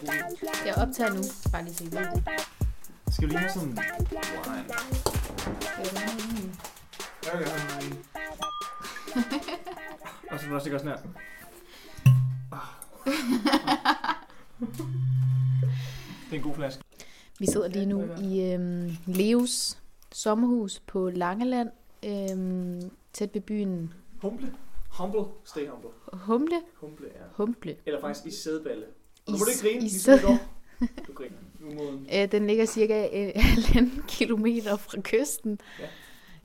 god Jeg optager nu, bare lige så I ved det. Skal vi lige have sådan en wine? En? Ja, ja. Og så må du også ikke også sådan her. Det er en god flaske. Vi sidder lige nu i øhm, Leos sommerhus på Langeland, øhm, tæt ved byen Humble. Humble. Stay humble. Humle. Humble, ja. Humble. Eller faktisk i sædballe. Nu må du ikke grine, ligesom i går. Du griner. Øh, den ligger cirka øh, halvanden kilometer fra kysten. Ja.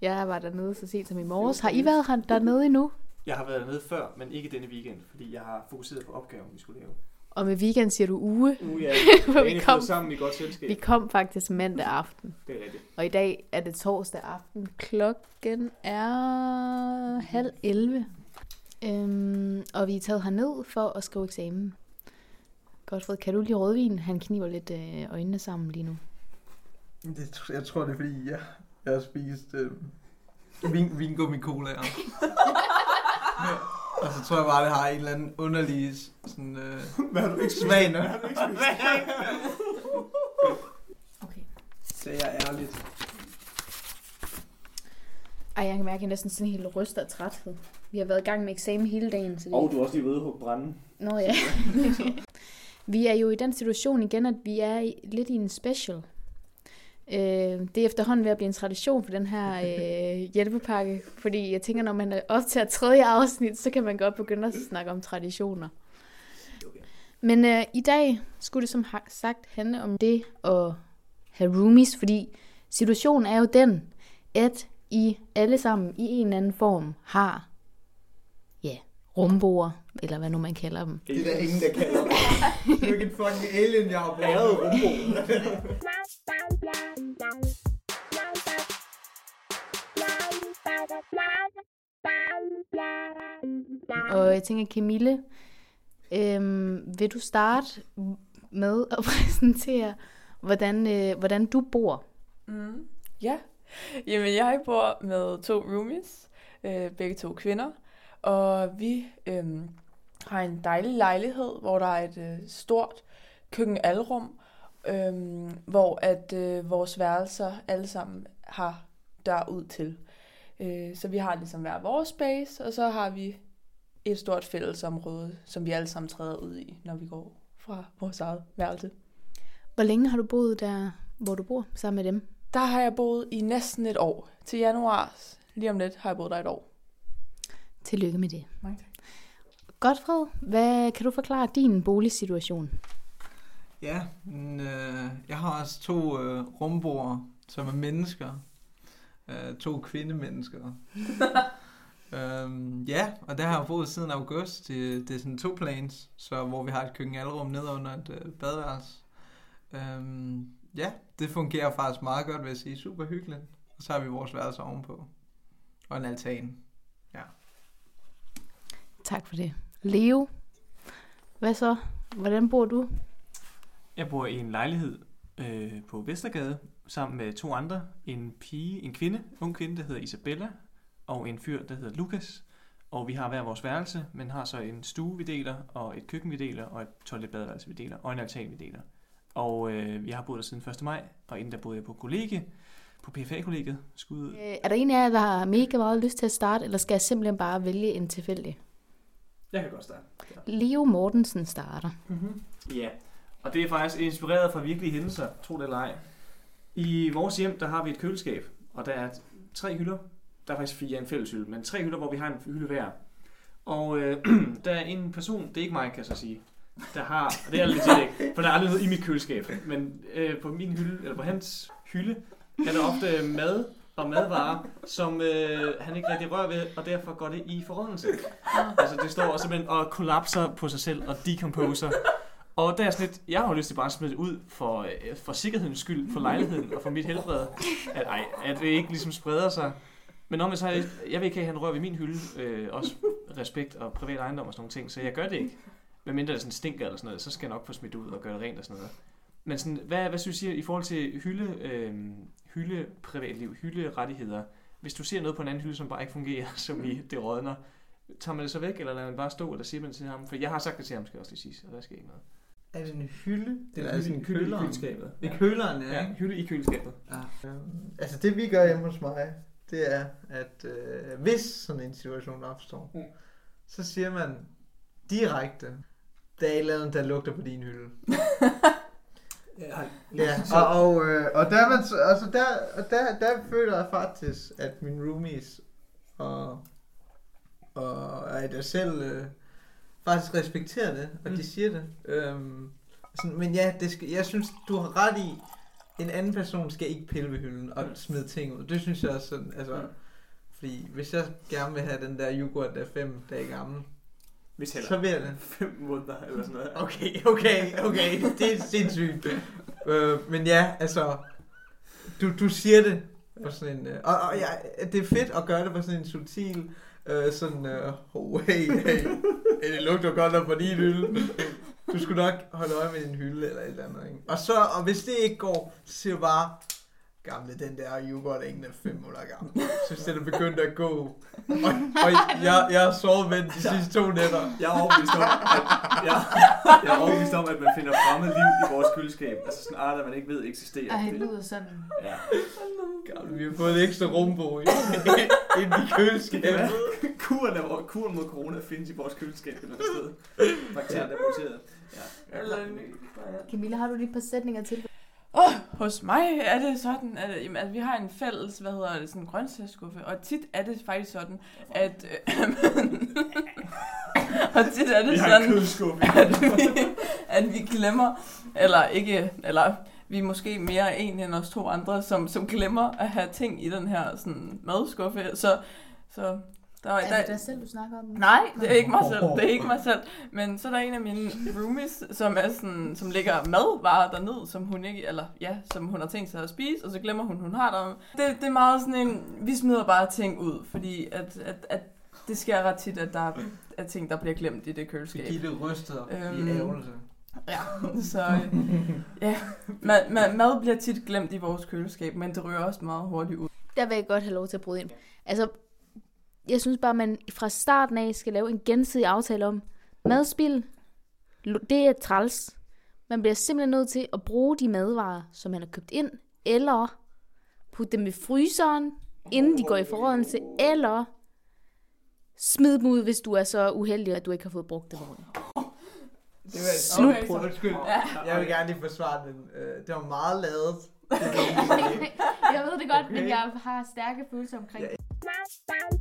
Jeg var dernede så sent som i morges. Har I været dernede endnu? Jeg har været dernede før, men ikke denne weekend, fordi jeg har fokuseret på opgaven, vi skulle lave. Og med weekend siger du uge. Uh, ja. Vi kom, sammen i godt selskab. vi kom faktisk mandag aften. Det er rigtigt. Og i dag er det torsdag aften. Klokken er halv 11. Øhm, og vi er taget herned for at skrive eksamen. Godfred, kan du lige rødvin? Han kniver lidt øh, øjnene sammen lige nu. Det, jeg tror, det er fordi, jeg, jeg har spist øh, vin, vingummi cola. og så tror jeg bare, det har en eller anden underlig sådan, øh, Hvad har du ikke smag. Hvad har du ikke spist? Okay. Så jeg er ærligt. Ej, jeg kan mærke, at jeg næsten sådan helt ryster af træthed. Vi har været i gang med eksamen hele dagen. Så vi... Og du er også lige ved at branden. Nå ja. vi er jo i den situation igen, at vi er i, lidt i en special. Øh, det er efterhånden ved at blive en tradition for den her øh, hjælpepakke, fordi jeg tænker, når man er optager tredje afsnit, så kan man godt begynde at snakke om traditioner. Men øh, i dag skulle det som sagt handle om det at have roomies, fordi situationen er jo den, at I alle sammen i en eller anden form har, rumboer, eller hvad nu man kalder dem. Det er der ingen, der kalder mig. Det er jo ikke en fucking alien, jeg har brugt. Æret rumbo. Og jeg tænker, Camille, øhm, vil du starte med at præsentere, hvordan, øh, hvordan du bor? Mm. Ja. Jamen, jeg bor med to roomies, øh, begge to kvinder, og vi øh, har en dejlig lejlighed, hvor der er et øh, stort køkkenalrum, øh, hvor at øh, vores værelser alle sammen har dør ud til. Øh, så vi har ligesom hver vores space, og så har vi et stort fællesområde, som vi alle sammen træder ud i, når vi går fra vores eget værelse. Hvor længe har du boet der, hvor du bor, sammen med dem? Der har jeg boet i næsten et år. Til januar, lige om lidt, har jeg boet der et år. Tillykke med det. Mange tak. Godfred, hvad kan du forklare din boligsituation? Ja, men, øh, jeg har også to øh, rumboer, som er mennesker. Øh, to kvindemennesker. øhm, ja, og der har jeg boet siden august. Det, det er sådan to plans, så hvor vi har et køkkenalrum ned under et øh, badeværelse. Øhm, ja, det fungerer faktisk meget godt, vil jeg sige. Super hyggeligt. Og så har vi vores værelse ovenpå. Og en altan. Tak for det. Leo, hvad så? Hvordan bor du? Jeg bor i en lejlighed øh, på Vestergade sammen med to andre. En pige, en kvinde, ung kvinde, der hedder Isabella, og en fyr, der hedder Lukas. Og vi har hver vores værelse, men har så en stue, vi deler, og et køkken, vi deler, og et toiletbadeværelse, vi deler, og en altan, vi deler. Og øh, vi har boet der siden 1. maj, og inden der boede jeg på kollegie, på PFA-kollegiet. Skud ud. Øh, er der en af jer, der har mega meget lyst til at starte, eller skal jeg simpelthen bare vælge en tilfældig? Jeg kan godt starte. Leo Mortensen starter. Mm-hmm. Ja, og det er faktisk inspireret fra virkelige hændelser, tro det eller ej. I vores hjem, der har vi et køleskab, og der er tre hylder. Der er faktisk fire en fælles hylde, men tre hylder, hvor vi har en hylde hver. Og øh, der er en person, det er ikke mig, kan jeg så sige, der har, og det er lidt ikke, for der er aldrig noget i mit køleskab, men øh, på min hylde, eller på hans hylde, er der ofte mad og madvarer, som øh, han ikke rigtig rører ved, og derfor går det i forrådnelse. Altså det står simpelthen og kollapser på sig selv og decomposer. Og der er sådan lidt, jeg har jo lyst til bare at smide det ud for, øh, for sikkerhedens skyld, for lejligheden og for mit helbred, at, ej, at det ikke ligesom spreder sig. Men om jeg så, jeg vil ikke have, at han rører ved min hylde, øh, også respekt og privat ejendom og sådan nogle ting, så jeg gør det ikke. Men mindre det sådan stinker eller sådan noget, så skal jeg nok få smidt ud og gøre det rent og sådan noget. Men sådan, hvad, hvad synes I i forhold til hylde, øh, hylde privatliv, hylde rettigheder? Hvis du ser noget på en anden hylde, som bare ikke fungerer, som i det rådner, tager man det så væk, eller lader man bare stå, eller siger man til ham? For jeg har sagt det til ham, skal jeg også lige sige, og der sker ikke noget. Er det en hylde? Det er altså en hylde i køleskabet. I køleren, ja. Ja, hylde i køleskabet. ja. Altså det vi gør hjemme hos mig, det er, at øh, hvis sådan en situation opstår, Mm. så siger man direkte, der er et eller andet, der lugter på din hylde. Ja, Ja, og, og, øh, og der, er man, så- altså der, og der, der føler jeg faktisk, at mine roomies og, og at jeg selv øh, faktisk respekterer det, og Mm. de siger det. Øhm, sådan, men ja, det skal, jeg synes, du har ret i, en anden person skal ikke pille ved hylden og Mm. smide ting ud. Det synes jeg også sådan, altså, Mm. fordi hvis jeg gerne vil have den der yoghurt, der er fem dage gammel, Vi tæller. så vil jeg det. fem måneder eller sådan noget. Okay, okay, okay. Det er sindssygt. øh, men ja, altså, du, du siger det på sådan en... Øh, og, og ja, det er fedt at gøre det på sådan en subtil... Øh, sådan, øh, oh, hey, hey, det lugter godt der på din hylde. Du skulle nok holde øje med din hylde eller et eller andet. Ikke? Og så, og hvis det ikke går, så siger bare, gamle, den der yoghurt er den fem måneder gammel. Synes, den er begyndt at gå. Og, og jeg, jeg har sovet med den de sidste to nætter. Jeg er overbevist om, at, jeg, jeg er overbevist om, at man finder fremmed liv i vores køleskab. Altså sådan arter, man ikke ved eksisterer. Ej, det Det- lyder sådan. Ja. Gamle, vi har fået et ekstra rumbo i, ind i køleskabet. Kuren, er, kuren mod corona findes i vores køleskab eller et sted. Bakterien er muteret. Ja. Eller, Camilla, har du lige et par sætninger til? Oh, hos mig er det sådan, at, jamen, at vi har en fælles, hvad hedder det, sådan en grøntsagsskuffe, og tit er det faktisk sådan, at... Øh, og tit er Vi det en sådan, at vi, at vi glemmer, eller ikke, eller vi er måske mere en end os to andre, som, som glemmer at have ting i den her sådan, madskuffe. Så, så der, Er det der, dig selv, du snakker om? Nej, det er ikke mig selv. Det er ikke mig selv. Men så er der en af mine roomies, som, er sådan, som lægger madvarer derned, som hun ikke, eller ja, som hun har tænkt sig at spise, og så glemmer hun, hun har der. Det, det er meget sådan en, vi smider bare ting ud, fordi at, at, at det sker ret tit, at der er, ting, der bliver glemt i det køleskab. Det ryster Øhm, i ævelse. Ja, så ja, mad, mad, mad bliver tit glemt i vores køleskab, men det rører også meget hurtigt ud. Der vil jeg godt have lov til at bryde ind. Altså, jeg synes bare, at man fra starten af skal lave en gensidig aftale om, madspil, det er træls. Man bliver simpelthen nødt til at bruge de madvarer, som man har købt ind, eller putte dem i fryseren, inden de går i forrådelse, eller smid dem ud, hvis du er så uheldig, at du ikke har fået brugt dem ordentligt. Det var Slutbrud. Okay, undskyld. Ja. Jeg vil gerne lige forsvare den. Øh, Det var meget lavet. Jeg ved det godt, Okay. men jeg har stærke følelser omkring Ja. Det.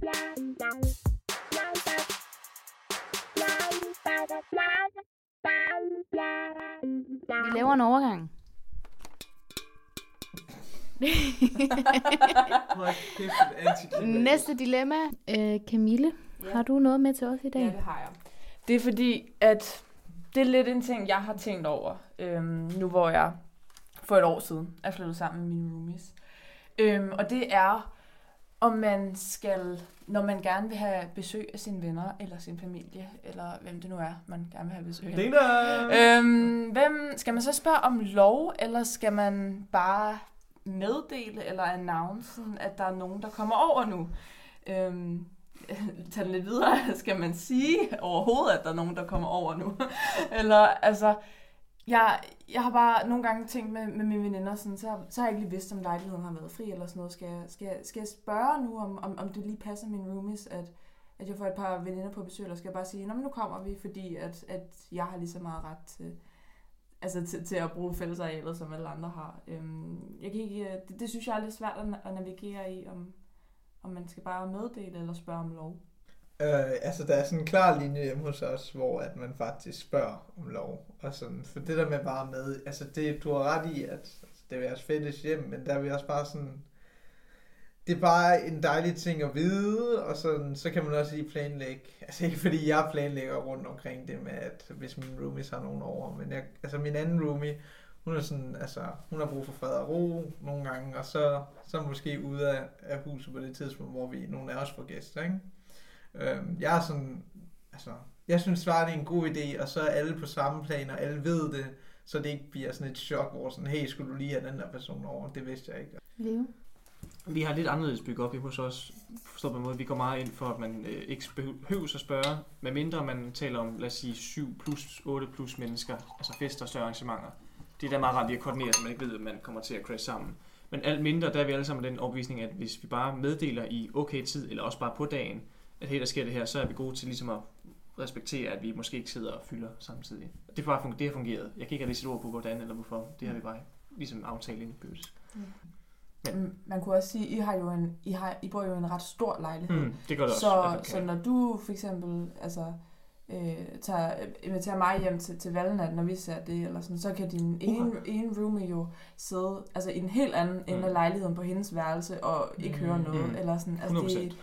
Vi laver en overgang. Næste dilemma. Øh, Camille, Ja. har du noget med til os i dag? Ja, det har jeg. Det er fordi, at det er lidt en ting, jeg har tænkt over, øhm, nu hvor jeg for et år siden er flyttet sammen med mine roomies. Øhm, og det er, om man skal, når man gerne vil have besøg af sine venner, eller sin familie, eller hvem det nu er, man gerne vil have besøg af. Ding! Øhm, hvem, skal man så spørge om lov, eller skal man bare meddele eller announce, at der er nogen, der kommer over nu? Øhm, tag den lidt videre. Skal man sige overhovedet, at der er nogen, der kommer over nu? eller altså, jeg, jeg har bare nogle gange tænkt med, med mine veninder, sådan, så, så har jeg ikke lige vidst, om lejligheden har været fri eller sådan noget. Skal jeg, skal jeg, skal jeg spørge nu, om, om, om det lige passer mine roomies, at, at jeg får et par veninder på besøg, eller skal jeg bare sige, Nå, men nu kommer vi, fordi at, at jeg har lige så meget ret til, altså til, til at bruge fællesarealet, som alle andre har. Øhm, jeg kan ikke, øh, det, det synes jeg er lidt svært at, at navigere i, om, om man skal bare meddele eller spørge om lov. Øh, altså, der er sådan en klar linje hjemme hos os, hvor at man faktisk spørger om lov. Og sådan, for det der med bare med, altså det, du har ret i, at altså, det er jeres fælles hjem, men der er vi også bare sådan, det er bare en dejlig ting at vide, og sådan, så kan man også lige planlægge, altså ikke fordi jeg planlægger rundt omkring det med, at hvis min roomies har nogen over, men jeg, altså min anden roomie, hun er sådan, altså, hun har brug for fred og ro nogle gange, og så, så måske ude af, af huset på det tidspunkt, hvor vi, nogle af os får gæster, ikke? Øhm, jeg er sådan, altså, jeg synes bare, det er en god idé, og så er alle på samme plan, og alle ved det, så det ikke bliver sådan et chok, hvor sådan, hey, skulle du lige have den der person over? Det vidste jeg ikke. Leo? Vi har lidt anderledes bygget op i hos os. Forstået på en måde, vi går meget ind for, at man øh, ikke behøver at spørge, medmindre man taler om, lad os sige, 7 plus, 8 plus mennesker, altså fester og større arrangementer. Det er da meget rart lige at koordinere, så man ikke ved, at man kommer til at crash sammen. Men alt mindre, der er vi alle sammen med den overbevisning, at hvis vi bare meddeler i okay tid, eller også bare på dagen, at hey, der sker det her, så er vi gode til ligesom at respektere, at vi måske ikke sidder og fylder samtidig. Det, bare, fun- det har fungeret. Jeg kan ikke rigtig sætte ord på, hvordan eller hvorfor. Det har vi bare ligesom aftalt indbyrdes. Ja. Mm, Man kunne også sige, I har jo en, I, har, I bor jo i en ret stor lejlighed. Mm, det gør det også. så, at vi så når du for eksempel altså, øh, tager, inviterer mig hjem til, til valgnat, når vi ser det, eller sådan, så kan din ene, ene roomie jo sidde altså, i en helt anden ende af Mm. lejligheden på hendes værelse, og ikke Mm. høre noget. Mm. Eller sådan. Altså, 100%. det,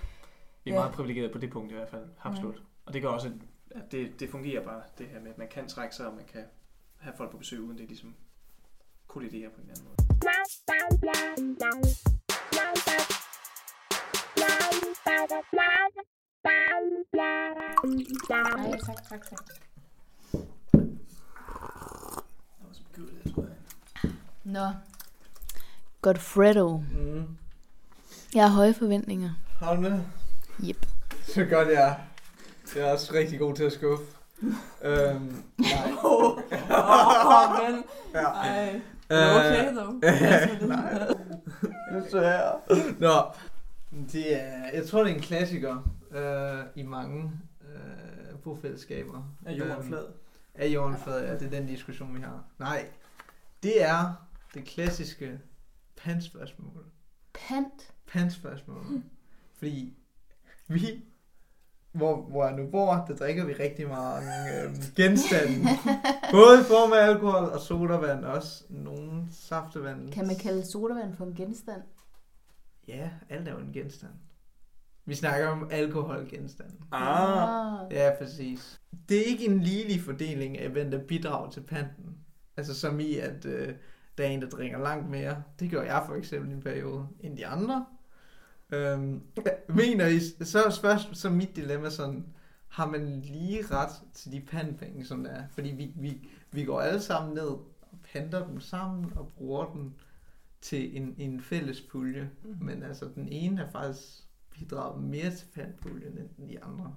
Vi er Ja. meget privilegeret på det punkt i hvert fald. Absolut. Og det gør også, at det, det fungerer bare, det her med, at man kan trække sig, og man kan have folk på besøg, uden det ligesom kolliderer på en eller anden måde. Nej, tak, tak, tak. Nå. Godfredo. Mm. Jeg har høje forventninger. Har du det? Yep. Så godt, jeg Jeg er også rigtig god til at skuffe. øhm, nej. Åh, men... Ja. Ej. Er det okay, dog? Altså, det- nej. Desværre. Nå. Det er, jeg tror, det er en klassiker øh, i mange øh, bofællesskaber. Er jorden Øhm, flad? Er jorden flad, ja. Det er den diskussion, vi har. Nej. Det er det klassiske pantspørgsmål. Pant. Pantspørgsmål. Fordi vi, hvor, hvor jeg nu bor, der drikker vi rigtig mange øh, genstande. Både i form af alkohol og sodavand, også nogle saftevand. Kan man kalde sodavand for en genstand? Ja, alt er jo en genstand. Vi snakker om alkoholgenstande. Ah. Ja, præcis. Det er ikke en ligelig fordeling af, hvem der bidrager til panten. Altså som i, at øh, der er en, der drikker langt mere. Det gør jeg for eksempel i en periode, end de andre. Øhm, mener I, så er spørgsmålet, så mit dilemma sådan, har man lige ret til de pandpenge, som der er? Fordi vi, vi, vi går alle sammen ned og panter dem sammen og bruger dem til en, en fælles pulje. Mhm. Men altså, den ene har faktisk bidraget mere til pantpuljen end de andre.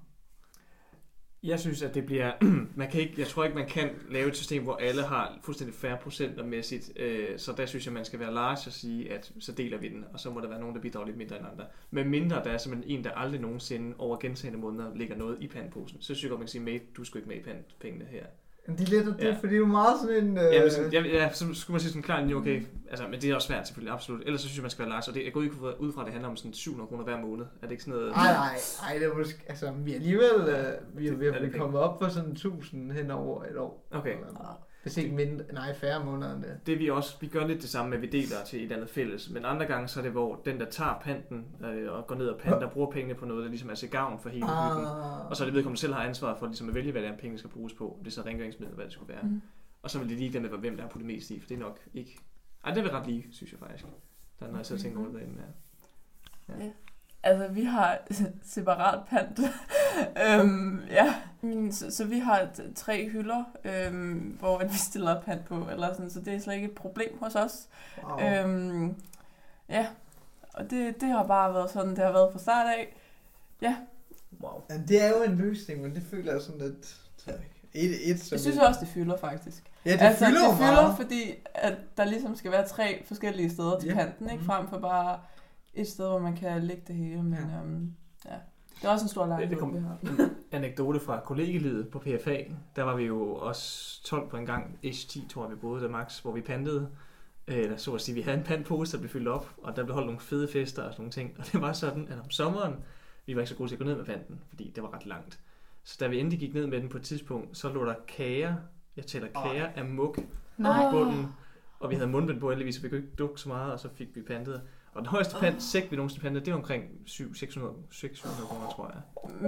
Jeg synes, at det bliver... man kan ikke, jeg tror ikke, man kan lave et system, hvor alle har fuldstændig færre procentermæssigt. Øh, så der synes jeg, man skal være large og sige, at så deler vi den, og så må der være nogen, der bidrager lidt mindre end andre. Men mindre der er simpelthen en, der aldrig nogensinde over gentagende måneder lægger noget i pandposen. Så synes jeg godt, man kan sige, mate, du skulle ikke med i pandpengene her. Men det er lidt det, Ja. ja. for det er jo meget sådan en... Øh... Jamen, sådan, ja, ja, så skulle man sige sådan klar linje, okay. Altså, men det er også svært selvfølgelig, absolut. Ellers så synes jeg, man skal være large. Og det, jeg går ikke ud fra, at det handler om sådan 700 kroner hver måned. Er det ikke sådan noget... Ej, nej, ej, det er måske... Altså, vi er alligevel... Øh, vi, Er vi det er kommet op på sådan 1000 hen over et år. Okay. Eller noget. Hvis ikke mindre... Nej, færre måneder end det. Det vi også, vi gør lidt det samme med, at vi deler til et andet fælles, men andre gange så er det, hvor den, der tager panten øh, og går ned og panter, bruger pengene på noget, der ligesom er til gavn for hele hyggen. Ah. Og så er det vedkommende selv har ansvar for ligesom at vælge, hvad det er, pengene skal bruges på. Det er så rengøringsmiddel, hvad det skulle være. Mm. Og så vil det lige den, der hvem der har puttet mest i, for det er nok ikke... Ej, det er ret lige, synes jeg faktisk. Der er, når jeg så tænker over det derinde her. Altså, vi har separat pant. Øhm, ja, Men så, så vi har t- tre hylder, øhm, hvor at vi stiller pant på, eller sådan, så det er slet ikke et problem hos os. Wow. Øhm, ja, og det, det har bare været sådan, det har været fra start af. Wow. Ja, det er jo en løsning, men det føler jeg sådan lidt... Et, et, som Jeg synes et- også, det fylder faktisk. Ja, det altså, fylder det fylder, meget. fordi at der ligesom skal være tre forskellige steder til Ja. panten, ikke? Mhm. Frem for bare et sted, hvor man kan lægge det hele. Men Ja. ja, øhm, ja. Det er også en stor lejlighed, kom- vi har. En anekdote fra kollegelivet på PFA. Der var vi jo også 12 på en gang, ish 10 tror jeg vi boede der max, hvor vi pantede. Øh, Eller så at sige, vi havde en pandpose, der blev fyldt op, og der blev holdt nogle fede fester og sådan nogle ting. Og det var sådan, at om sommeren, vi var ikke så gode til at gå ned med panten, fordi det var ret langt. Så da vi endelig gik ned med den på et tidspunkt, så lå der kager, jeg tæller kager af muk Nej. i bunden, og vi havde mundbind på heldigvis, så vi kunne ikke dukke så meget, og så fik vi pantet. Og den højeste pant, sæk vi nogensinde pantede, det var omkring 700-600 600 kroner, tror jeg.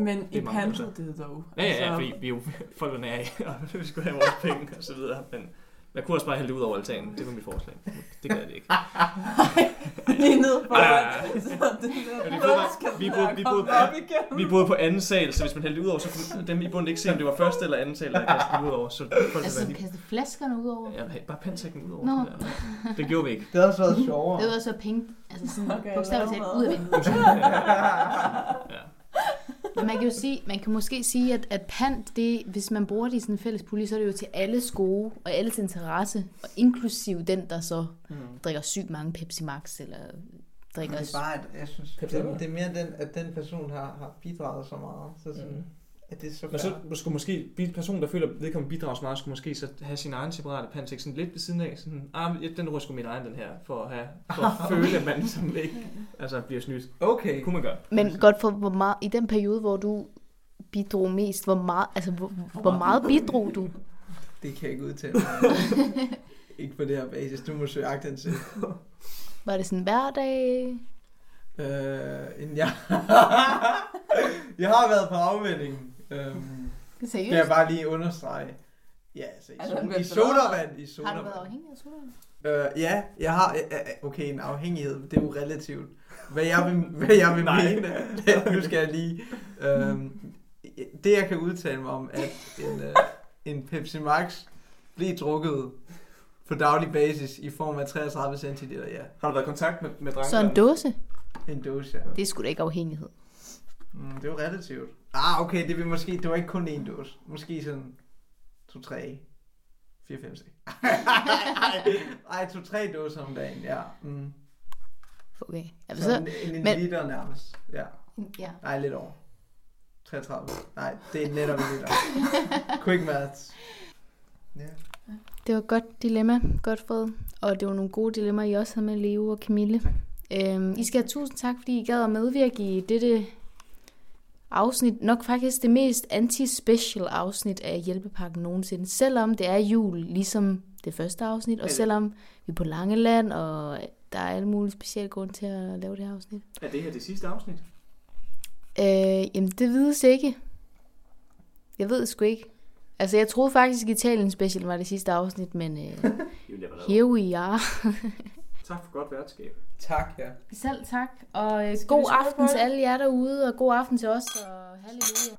Men I er pantede det dog. Ja, ja, ja, fordi vi er jo folk er og vi skulle have vores penge og så videre. Men Jeg kunne også bare hælde det ud over altanen. Det var mit forslag. Det gør det ikke. Lige ned på vi boede- vi boede- vi boede- på anden sal, så hvis man hældte det ud over, så kunne dem i bunden ikke se, om det var første eller anden sal, der kastede ud over. Så folk Altså, lige... kaste flaskerne ud over. Ja, bare pansækken ud over. Nå. Det, der. det gjorde vi ikke. Det havde også været sjovere. Det var så penge, altså sådan Okay, okay, bogstaveligt talt ud af vinduet. Ja. Men man kan jo sige, man kan måske sige, at, at pant, det, hvis man bruger det i sådan en fælles pulje, så er det jo til alles gode og alles interesse, og inklusiv den, der så Mm. drikker sygt mange Pepsi Max, eller drikker... Det er bare, at jeg synes, Pepsi det, det er mere den, at den person har, har bidraget så meget. Så sådan, Mm. At det er så Men så skulle måske, en person, der føler, at vedkommende bidrager så meget, skulle måske så have sin egen separate pansæk sådan lidt ved siden af. Sådan, ah, ja, den ryger sgu min egen, den her, for at, have, for at føle, at man ligesom ikke altså, bliver snydt. Okay. Det kunne man gøre. Men godt for, hvor meget, i den periode, hvor du bidrog mest, hvor meget, altså, hvor, hvor meget bidrog du? Det kan jeg ikke udtale mig. ikke på det her basis. Du må søge agtindsigt. Var det sådan hver dag? Øh, en jeg... jeg har været på afvending. Øhm, Seriøst? kan jeg bare lige understrege. Ja, altså i, Altså, so- i sodavand. I Har du sodavand. været afhængig af sodavand? Øh, ja, jeg har, okay, en afhængighed, det er jo relativt. Hvad jeg vil, hvad jeg vil mene, det, nu skal jeg lige, øhm, det jeg kan udtale mig om, at en, øh, en Pepsi Max bliver drukket på daglig basis i form af 33 centiliter, ja. Har du været i kontakt med, med Så en dåse? En dåse, ja. Det er sgu da ikke afhængighed. Mm, det er jo relativt. Ah, okay, det, vil måske, det var ikke kun én dåse. Måske sådan 2, 3, 4, 5, 6. Ej, 2, 3 dåser om dagen, ja. Mm. Okay. Ja, Så så, en, en, en men- liter nærmest, ja. ja. Nej, lidt over. 33. Nej, det er netop en liter. Quick maths. Ja. Det var et godt dilemma, Godfred. Og det var nogle gode dilemmaer, I også havde med Leo og Camille. Øhm, I skal have tusind tak, fordi I gad at medvirke i dette afsnit. Nok faktisk det mest anti-special afsnit af Hjælpepakken nogensinde. Selvom det er jul, ligesom det første afsnit. Og selvom vi er på Langeland, og der er alle mulige specielle grunde til at lave det her afsnit. Er det her det sidste afsnit? Øh, jamen, det vides ikke. Jeg ved det sgu ikke. Altså, jeg troede faktisk, Italien Special var det sidste afsnit, men know. here we are. Tak for godt værtskab. Tak, ja. Selv tak, og øh, god aften til alle jer derude, og god aften til os, og halleluja.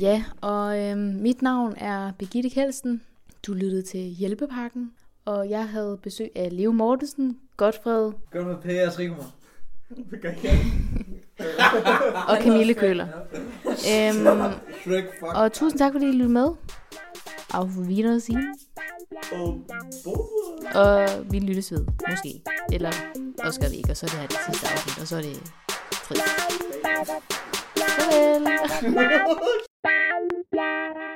Ja, og øh, mit navn er Birgitte Kelsen. Du lyttede til Hjælpepakken, og jeg havde besøg af Leo Mortensen, Godfred Gør med Pæres Rigmor. Og Camille Køler. Øhm, og tusind tak, fordi I lyttede med. Auf Wiedersehen. Og og vi lyttes ved, måske. Eller også gør vi ikke, og så er det her det sidste afsnit, og så er det trist. Farvel!